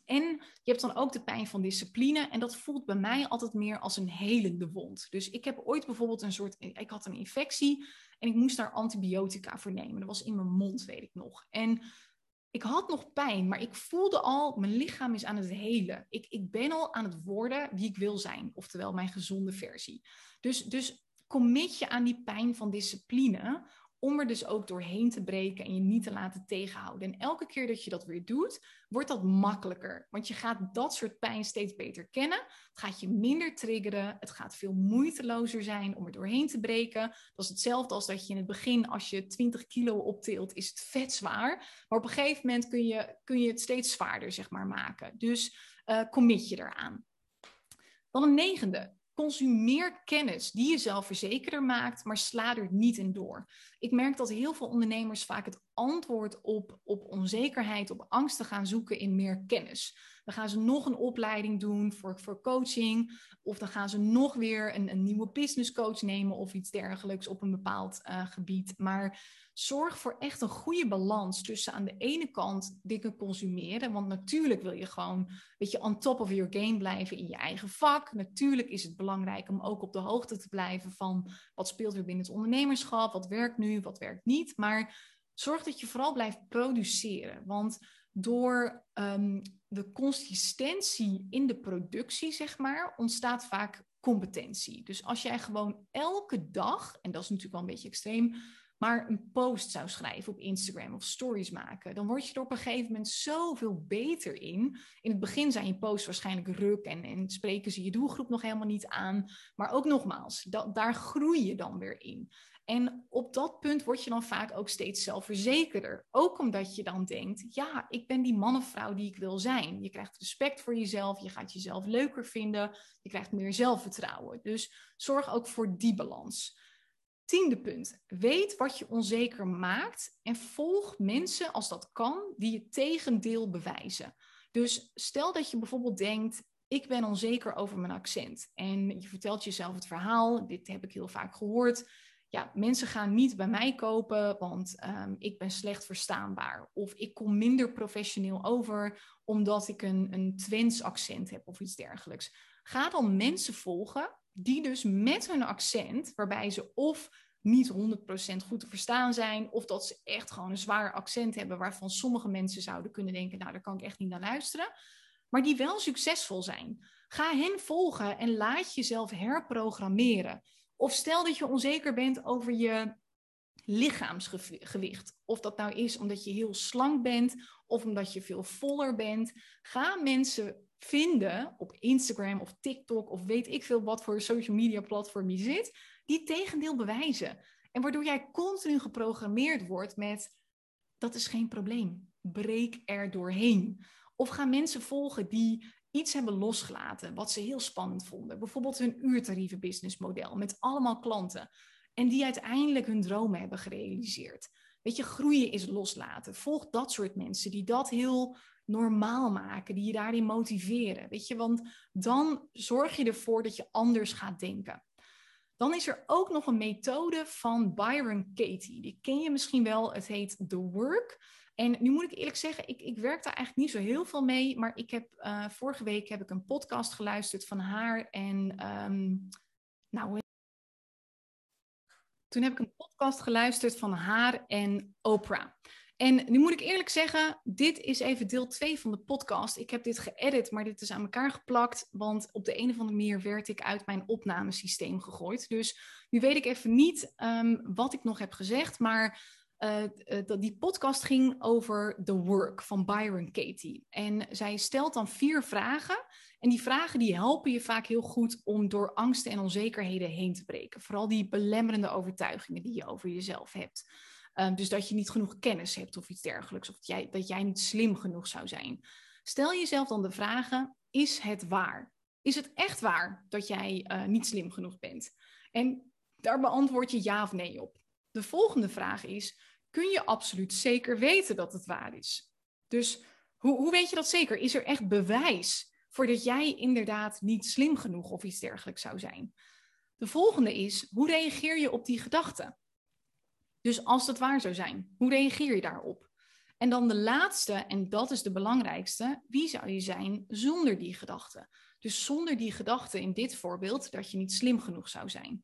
En je hebt dan ook de pijn van discipline. En dat voelt bij mij altijd meer als een helende wond. Dus ik heb ooit bijvoorbeeld een soort. Ik had een infectie en ik moest daar antibiotica voor nemen. Dat was in mijn mond, weet ik nog. En ik had nog pijn, maar ik voelde al, mijn lichaam is aan het helen. Ik, ik ben al aan het worden wie ik wil zijn, oftewel mijn gezonde versie. Dus, dus commit je aan die pijn van discipline, om er dus ook doorheen te breken en je niet te laten tegenhouden. En elke keer dat je dat weer doet, wordt dat makkelijker. Want je gaat dat soort pijn steeds beter kennen. Het gaat je minder triggeren. Het gaat veel moeitelozer zijn om er doorheen te breken. Dat is hetzelfde als dat je in het begin, als je 20 kilo optilt, is het vet zwaar. Maar op een gegeven moment kun je, kun je het steeds zwaarder zeg maar, maken. Dus uh, commit je eraan. Dan een negende. Consumeer kennis die je zelfverzekerder maakt, maar sla er niet in door. Ik merk dat heel veel ondernemers vaak het antwoord op, op onzekerheid, op angsten gaan zoeken in meer kennis. Dan gaan ze nog een opleiding doen voor, voor coaching. Of dan gaan ze nog weer een, een nieuwe business coach nemen of iets dergelijks op een bepaald uh, gebied. Maar zorg voor echt een goede balans tussen aan de ene kant dingen consumeren. Want natuurlijk wil je gewoon een beetje on top of your game blijven in je eigen vak. Natuurlijk is het belangrijk om ook op de hoogte te blijven van wat speelt er binnen het ondernemerschap, wat werkt nu, wat werkt niet. Maar zorg dat je vooral blijft produceren. Want door um, de consistentie in de productie, zeg maar, ontstaat vaak competentie. Dus als jij gewoon elke dag, en dat is natuurlijk wel een beetje extreem, maar een post zou schrijven op Instagram of stories maken, dan word je er op een gegeven moment zoveel beter in. In het begin zijn je posts waarschijnlijk ruk en, en spreken ze je doelgroep nog helemaal niet aan. Maar ook nogmaals, daar groei je dan weer in. En op dat punt word je dan vaak ook steeds zelfverzekerder. Ook omdat je dan denkt, ja, ik ben die man of vrouw die ik wil zijn. Je krijgt respect voor jezelf, je gaat jezelf leuker vinden, je krijgt meer zelfvertrouwen. Dus zorg ook voor die balans. Tiende punt. Weet wat je onzeker maakt en volg mensen als dat kan die het tegendeel bewijzen. Dus stel dat je bijvoorbeeld denkt, ik ben onzeker over mijn accent. En je vertelt jezelf het verhaal, dit heb ik heel vaak gehoord. Ja, mensen gaan niet bij mij kopen, want um, ik ben slecht verstaanbaar. Of ik kom minder professioneel over, omdat ik een, een Twents accent heb of iets dergelijks. Ga dan mensen volgen die dus met hun accent, waarbij ze of niet 100% goed te verstaan zijn, of dat ze echt gewoon een zwaar accent hebben waarvan sommige mensen zouden kunnen denken, nou daar kan ik echt niet naar luisteren, maar die wel succesvol zijn. Ga hen volgen en laat jezelf herprogrammeren. Of stel dat je onzeker bent over je lichaamsgewicht. Of dat nou is omdat je heel slank bent of omdat je veel voller bent. Ga mensen vinden op Instagram of TikTok of weet ik veel wat voor social media platform je zit, die tegendeel bewijzen. En waardoor jij continu geprogrammeerd wordt met dat is geen probleem. Breek er doorheen. Of ga mensen volgen die iets hebben losgelaten wat ze heel spannend vonden. Bijvoorbeeld hun uurtarieven businessmodel met allemaal klanten. En die uiteindelijk hun dromen hebben gerealiseerd. Weet je, groeien is loslaten. Volg dat soort mensen die dat heel normaal maken, die je daarin motiveren. Weet je, want dan zorg je ervoor dat je anders gaat denken. Dan is er ook nog een methode van Byron Katie. Die ken je misschien wel. Het heet The Work. En nu moet ik eerlijk zeggen, ik, ik werk daar eigenlijk niet zo heel veel mee. Maar ik heb uh, vorige week heb ik een podcast geluisterd van haar en um, nou, toen heb ik een podcast geluisterd van haar en Oprah. En nu moet ik eerlijk zeggen, dit is even deel 2 van de podcast. Ik heb dit geëdit, maar dit is aan elkaar geplakt, want op de een of andere manier werd ik uit mijn opnamesysteem gegooid. Dus nu weet ik even niet um, wat ik nog heb gezegd, maar uh, uh, die podcast ging over The Work van Byron Katie. En zij stelt dan vier vragen. En die vragen die helpen je vaak heel goed om door angsten en onzekerheden heen te breken. Vooral die belemmerende overtuigingen die je over jezelf hebt. Um, dus dat je niet genoeg kennis hebt of iets dergelijks. Of dat jij, dat jij niet slim genoeg zou zijn. Stel jezelf dan de vragen: is het waar? Is het echt waar dat jij uh, niet slim genoeg bent? En daar beantwoord je ja of nee op. De volgende vraag is: kun je absoluut zeker weten dat het waar is? Dus hoe, hoe weet je dat zeker? Is er echt bewijs voordat jij inderdaad niet slim genoeg of iets dergelijks zou zijn? De volgende is: hoe reageer je op die gedachten? Dus als dat waar zou zijn, hoe reageer je daarop? En dan de laatste, en dat is de belangrijkste, wie zou je zijn zonder die gedachte? Dus zonder die gedachte in dit voorbeeld dat je niet slim genoeg zou zijn.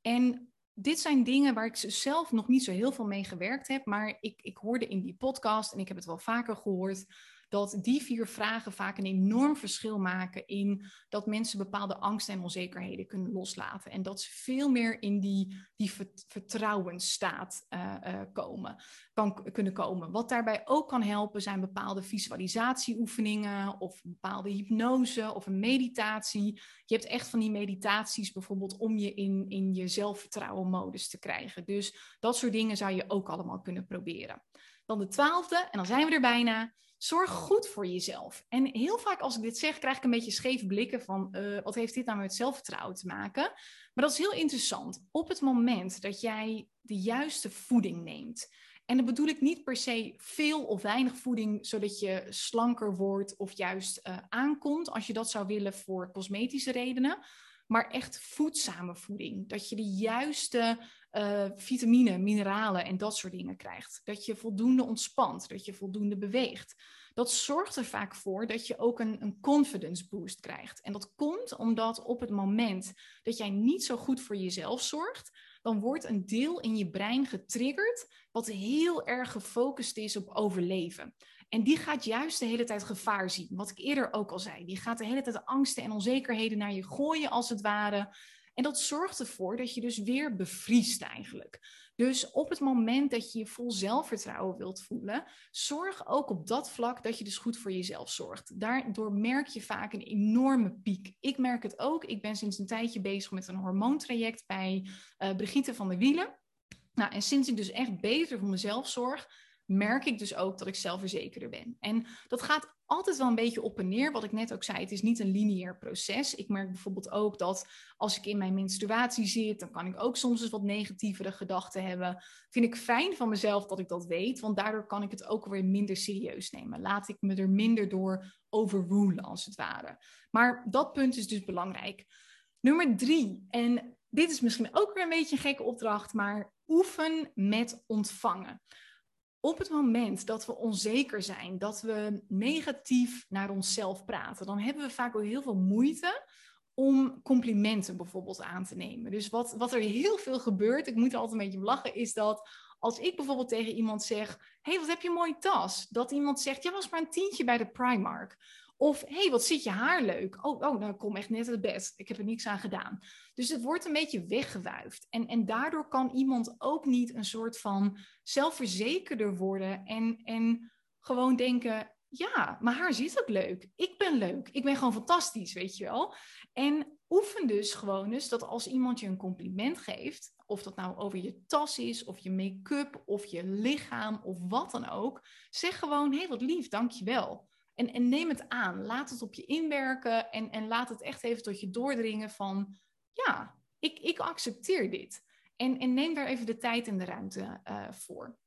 En dit zijn dingen waar ik zelf nog niet zo heel veel mee gewerkt heb, maar ik, ik hoorde in die podcast, en ik heb het wel vaker gehoord, dat die vier vragen vaak een enorm verschil maken in dat mensen bepaalde angsten en onzekerheden kunnen loslaten. En dat ze veel meer in die, die vertrouwensstaat uh, uh, komen, kan, kunnen komen. Wat daarbij ook kan helpen zijn bepaalde visualisatieoefeningen of bepaalde hypnose of een meditatie. Je hebt echt van die meditaties bijvoorbeeld om je in, in je zelfvertrouwen modus te krijgen. Dus dat soort dingen zou je ook allemaal kunnen proberen. Dan de twaalfde, en dan zijn we er bijna Zorg goed voor jezelf. En heel vaak als ik dit zeg, krijg ik een beetje scheve blikken van uh, wat heeft dit nou met zelfvertrouwen te maken? Maar dat is heel interessant. Op het moment dat jij de juiste voeding neemt. En dan bedoel ik niet per se veel of weinig voeding, zodat je slanker wordt of juist uh, aankomt, als je dat zou willen voor cosmetische redenen maar echt voedzame voeding. Dat je de juiste uh, vitamine, mineralen en dat soort dingen krijgt. Dat je voldoende ontspant, dat je voldoende beweegt. Dat zorgt er vaak voor dat je ook een, een confidence boost krijgt. En dat komt omdat op het moment dat jij niet zo goed voor jezelf zorgt, dan wordt een deel in je brein getriggerd wat heel erg gefocust is op overleven. En die gaat juist de hele tijd gevaar zien. Wat ik eerder ook al zei. Die gaat de hele tijd angsten en onzekerheden naar je gooien, als het ware. En dat zorgt ervoor dat je dus weer bevriest eigenlijk. Dus op het moment dat je je vol zelfvertrouwen wilt voelen, zorg ook op dat vlak dat je dus goed voor jezelf zorgt. Daardoor merk je vaak een enorme piek. Ik merk het ook. Ik ben sinds een tijdje bezig met een hormoontraject bij uh, Brigitte van der Wielen. Nou, en sinds ik dus echt beter voor mezelf zorg, merk ik dus ook dat ik zelfverzekerder ben. En dat gaat altijd wel een beetje op en neer. Wat ik net ook zei, het is niet een lineair proces. Ik merk bijvoorbeeld ook dat als ik in mijn menstruatie zit, dan kan ik ook soms eens wat negatievere gedachten hebben. Vind ik fijn van mezelf dat ik dat weet, want daardoor kan ik het ook weer minder serieus nemen. Laat ik me er minder door overrulen, als het ware. Maar dat punt is dus belangrijk. Nummer drie, en dit is misschien ook weer een beetje een gekke opdracht, maar oefen met ontvangen op het moment dat we onzeker zijn, dat we negatief naar onszelf praten, dan hebben we vaak ook heel veel moeite om complimenten bijvoorbeeld aan te nemen. Dus wat, wat er heel veel gebeurt, ik moet er altijd een beetje lachen, is dat als ik bijvoorbeeld tegen iemand zeg: hey, wat heb je een mooie tas? Dat iemand zegt: Ja, was maar een tientje bij de Primark. Of, hé, hey, wat zit je haar leuk? Oh, oh, nou, kom echt net uit bed. Ik heb er niks aan gedaan. Dus het wordt een beetje weggewuifd. En, en daardoor kan iemand ook niet een soort van zelfverzekerder worden en, en gewoon denken, ja, mijn haar zit ook leuk. Ik ben leuk. Ik ben gewoon fantastisch, weet je wel. En oefen dus gewoon eens dat als iemand je een compliment geeft, of dat nou over je tas is, of je make-up, of je lichaam, of wat dan ook, zeg gewoon, hé, hey, wat lief, dankjewel. En, en neem het aan. Laat het op je inwerken en, en laat het echt even tot je doordringen van, ja, ik, ik accepteer dit. En, en neem daar even de tijd en de ruimte uh, voor.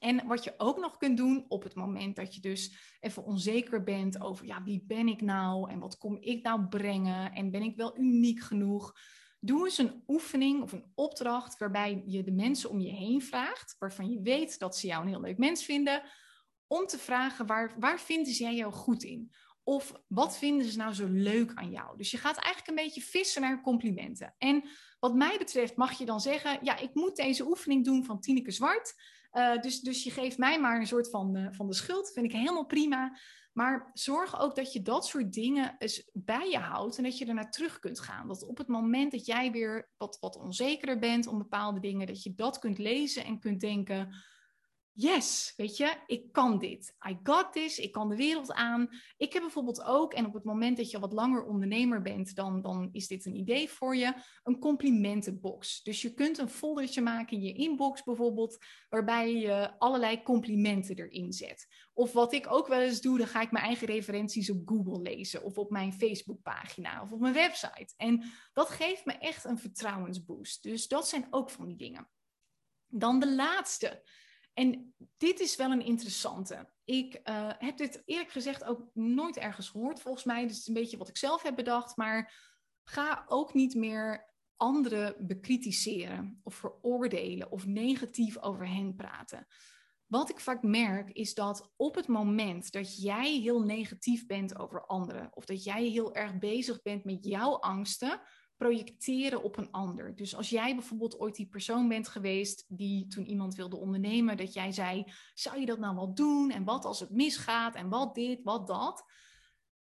En wat je ook nog kunt doen op het moment dat je dus even onzeker bent over, ja, wie ben ik nou en wat kom ik nou brengen en ben ik wel uniek genoeg? Doe eens een oefening of een opdracht waarbij je de mensen om je heen vraagt, waarvan je weet dat ze jou een heel leuk mens vinden, om te vragen waar, waar vinden jij jou goed in? Of wat vinden ze nou zo leuk aan jou? Dus je gaat eigenlijk een beetje vissen naar complimenten. En wat mij betreft mag je dan zeggen, ja, ik moet deze oefening doen van Tineke Zwart. Uh, dus, dus je geeft mij maar een soort van, uh, van de schuld. Vind ik helemaal prima. Maar zorg ook dat je dat soort dingen eens bij je houdt en dat je er naar terug kunt gaan. Dat op het moment dat jij weer wat, wat onzekerder bent om bepaalde dingen, dat je dat kunt lezen en kunt denken yes, weet je, ik kan dit. I got this, ik kan de wereld aan. Ik heb bijvoorbeeld ook, en op het moment dat je wat langer ondernemer bent, dan, dan is dit een idee voor je, een complimentenbox. Dus je kunt een foldertje maken in je inbox bijvoorbeeld, waarbij je allerlei complimenten erin zet. Of wat ik ook wel eens doe, dan ga ik mijn eigen referenties op Google lezen, of op mijn Facebookpagina, of op mijn website. En dat geeft me echt een vertrouwensboost. Dus dat zijn ook van die dingen. Dan de laatste. En dit is wel een interessante. Ik uh, heb dit eerlijk gezegd ook nooit ergens gehoord volgens mij. Dus het is een beetje wat ik zelf heb bedacht. Maar ga ook niet meer anderen bekritiseren of veroordelen of negatief over hen praten. Wat ik vaak merk is dat op het moment dat jij heel negatief bent over anderen of dat jij heel erg bezig bent met jouw angsten, projecteren op een ander. Dus als jij bijvoorbeeld ooit die persoon bent geweest die toen iemand wilde ondernemen, dat jij zei, zou je dat nou wel doen? En wat als het misgaat? En wat dit, wat dat?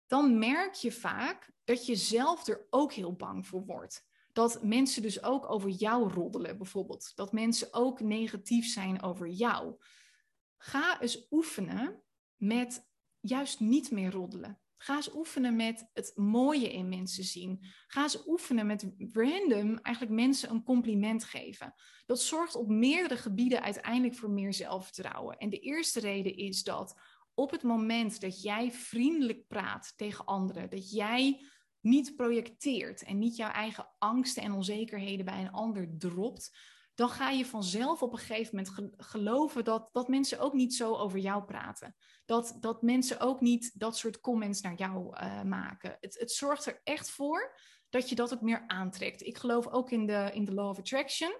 Dan merk je vaak dat je zelf er ook heel bang voor wordt. Dat mensen dus ook over jou roddelen, bijvoorbeeld. Dat mensen ook negatief zijn over jou. Ga eens oefenen met juist niet meer roddelen. Ga eens oefenen met het mooie in mensen zien. Ga eens oefenen met random eigenlijk mensen een compliment geven. Dat zorgt op meerdere gebieden uiteindelijk voor meer zelfvertrouwen. En de eerste reden is dat op het moment dat jij vriendelijk praat tegen anderen, dat jij niet projecteert en niet jouw eigen angsten en onzekerheden bij een ander dropt, dan ga je vanzelf op een gegeven moment geloven dat, dat mensen ook niet zo over jou praten. Dat, dat mensen ook niet dat soort comments naar jou uh, maken. Het, het zorgt er echt voor dat je dat ook meer aantrekt. Ik geloof ook in de, in de law of attraction.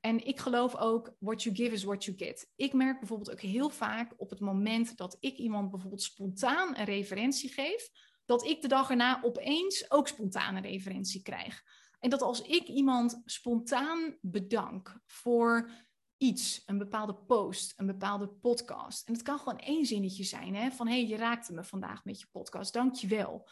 En ik geloof ook, what you give is what you get. Ik merk bijvoorbeeld ook heel vaak op het moment dat ik iemand bijvoorbeeld spontaan een referentie geef, dat ik de dag erna opeens ook spontaan een referentie krijg. En dat als ik iemand spontaan bedank voor iets, een bepaalde post, een bepaalde podcast. En het kan gewoon één zinnetje zijn, hè, van hé, hey, je raakte me vandaag met je podcast, dank je wel.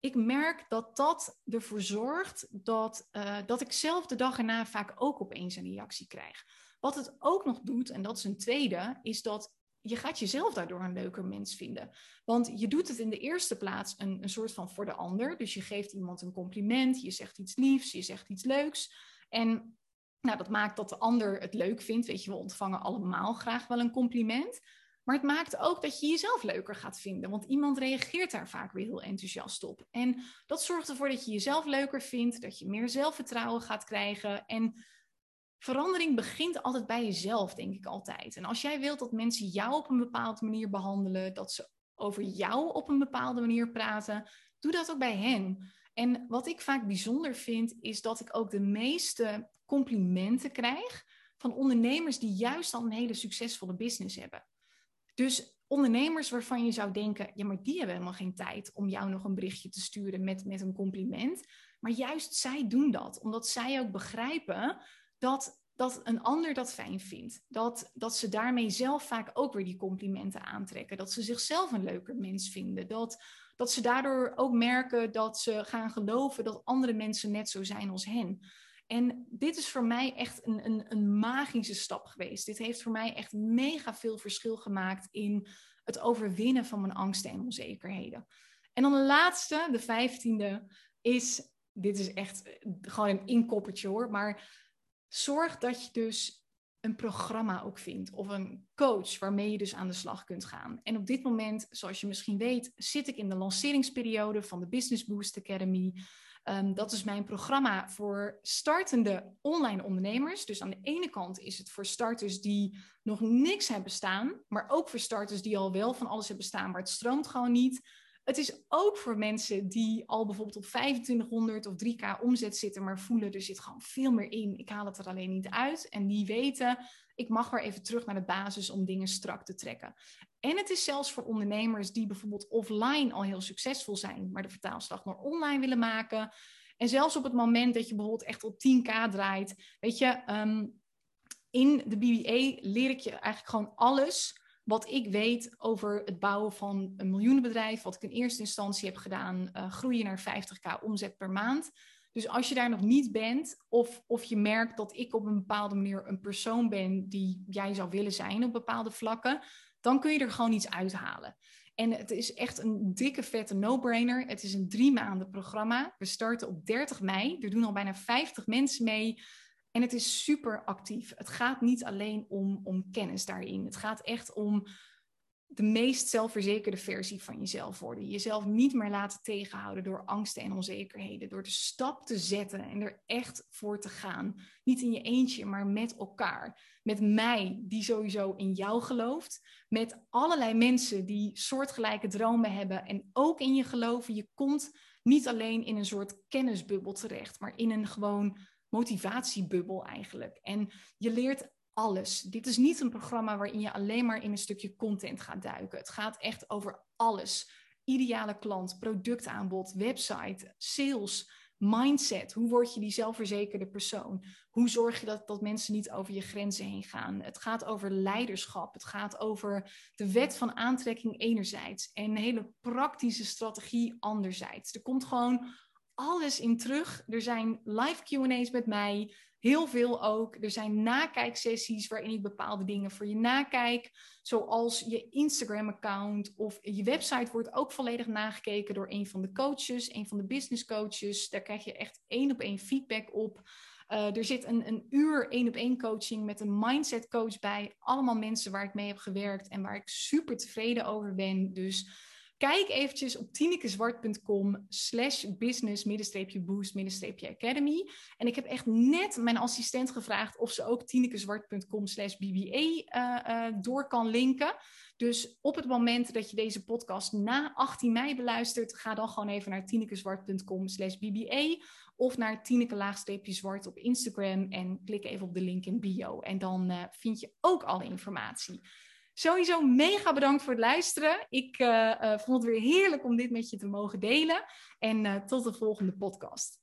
Ik merk dat dat ervoor zorgt dat, uh, dat ik zelf de dag erna vaak ook opeens een reactie krijg. Wat het ook nog doet, en dat is een tweede, is dat je gaat jezelf daardoor een leuker mens vinden. Want je doet het in de eerste plaats een, een soort van voor de ander. Dus je geeft iemand een compliment, je zegt iets liefs, je zegt iets leuks. En nou, dat maakt dat de ander het leuk vindt. Weet je, we ontvangen allemaal graag wel een compliment. Maar het maakt ook dat je jezelf leuker gaat vinden. Want iemand reageert daar vaak weer heel enthousiast op. En dat zorgt ervoor dat je jezelf leuker vindt, dat je meer zelfvertrouwen gaat krijgen. En verandering begint altijd bij jezelf, denk ik altijd. En als jij wilt dat mensen jou op een bepaalde manier behandelen, dat ze over jou op een bepaalde manier praten, doe dat ook bij hen. En wat ik vaak bijzonder vind, is dat ik ook de meeste complimenten krijg van ondernemers die juist al een hele succesvolle business hebben. Dus ondernemers waarvan je zou denken, ja, maar die hebben helemaal geen tijd om jou nog een berichtje te sturen met, met een compliment. Maar juist zij doen dat, omdat zij ook begrijpen dat, dat een ander dat fijn vindt. Dat, dat ze daarmee zelf vaak ook weer die complimenten aantrekken. Dat ze zichzelf een leuker mens vinden. Dat, dat ze daardoor ook merken dat ze gaan geloven dat andere mensen net zo zijn als hen. En dit is voor mij echt een, een, een magische stap geweest. Dit heeft voor mij echt mega veel verschil gemaakt in het overwinnen van mijn angsten en onzekerheden. En dan de laatste, de vijftiende, is, dit is echt gewoon een inkoppertje hoor, maar zorg dat je dus een programma ook vindt of een coach waarmee je dus aan de slag kunt gaan. En op dit moment, zoals je misschien weet, zit ik in de lanceringsperiode van de Business Boost Academy. Um, dat is mijn programma voor startende online ondernemers. Dus aan de ene kant is het voor starters die nog niks hebben staan, maar ook voor starters die al wel van alles hebben staan, maar het stroomt gewoon niet. Het is ook voor mensen die al bijvoorbeeld op 2500 of 3k omzet zitten, maar voelen er zit gewoon veel meer in. Ik haal het er alleen niet uit. En die weten, ik mag weer even terug naar de basis om dingen strak te trekken. En het is zelfs voor ondernemers die bijvoorbeeld offline al heel succesvol zijn, maar de vertaalslag naar online willen maken. En zelfs op het moment dat je bijvoorbeeld echt op 10k draait, weet je, ehm, in de BBA leer ik je eigenlijk gewoon alles wat ik weet over het bouwen van een miljoenenbedrijf, wat ik in eerste instantie heb gedaan, uh, groeien naar 50k omzet per maand. Dus als je daar nog niet bent, of, of je merkt dat ik op een bepaalde manier een persoon ben die jij zou willen zijn op bepaalde vlakken, dan kun je er gewoon iets uithalen. En het is echt een dikke, vette no-brainer. Het is een drie maanden programma. We starten op 30 mei. Er doen al bijna 50 mensen mee. En het is super actief. Het gaat niet alleen om, om kennis daarin. Het gaat echt om de meest zelfverzekerde versie van jezelf worden. Jezelf niet meer laten tegenhouden door angsten en onzekerheden. Door de stap te zetten en er echt voor te gaan. Niet in je eentje, maar met elkaar. Met mij, die sowieso in jou gelooft. Met allerlei mensen die soortgelijke dromen hebben en ook in je geloven. Je komt niet alleen in een soort kennisbubbel terecht, maar in een gewoon motivatiebubbel eigenlijk. En je leert alles. Dit is niet een programma waarin je alleen maar in een stukje content gaat duiken. Het gaat echt over alles. Ideale klant, productaanbod, website, sales, mindset. Hoe word je die zelfverzekerde persoon? Hoe zorg je dat, dat mensen niet over je grenzen heen gaan? Het gaat over leiderschap. Het gaat over de wet van aantrekking enerzijds en een hele praktische strategie anderzijds. Er komt gewoon alles in terug. Er zijn live QA's met mij, heel veel ook. Er zijn nakijksessies waarin ik bepaalde dingen voor je nakijk. Zoals je Instagram-account of je website wordt ook volledig nagekeken door een van de coaches, een van de business coaches. Daar krijg je echt één op één feedback op. Uh, er zit een, een uur één op één coaching met een mindset coach bij. Allemaal mensen waar ik mee heb gewerkt en waar ik super tevreden over ben. Dus Kijk eventjes op tinekezwart.com slash business boost academy. En ik heb echt net mijn assistent gevraagd of ze ook tinekezwart.com slash bba uh, uh, door kan linken. Dus op het moment dat je deze podcast na 18 mei beluistert, ga dan gewoon even naar tinekezwart.com slash bba of naar tineke-zwart op Instagram en klik even op de link in bio. En dan uh, vind je ook alle informatie. Sowieso mega bedankt voor het luisteren. Ik uh, uh, vond het weer heerlijk om dit met je te mogen delen. En uh, tot de volgende podcast.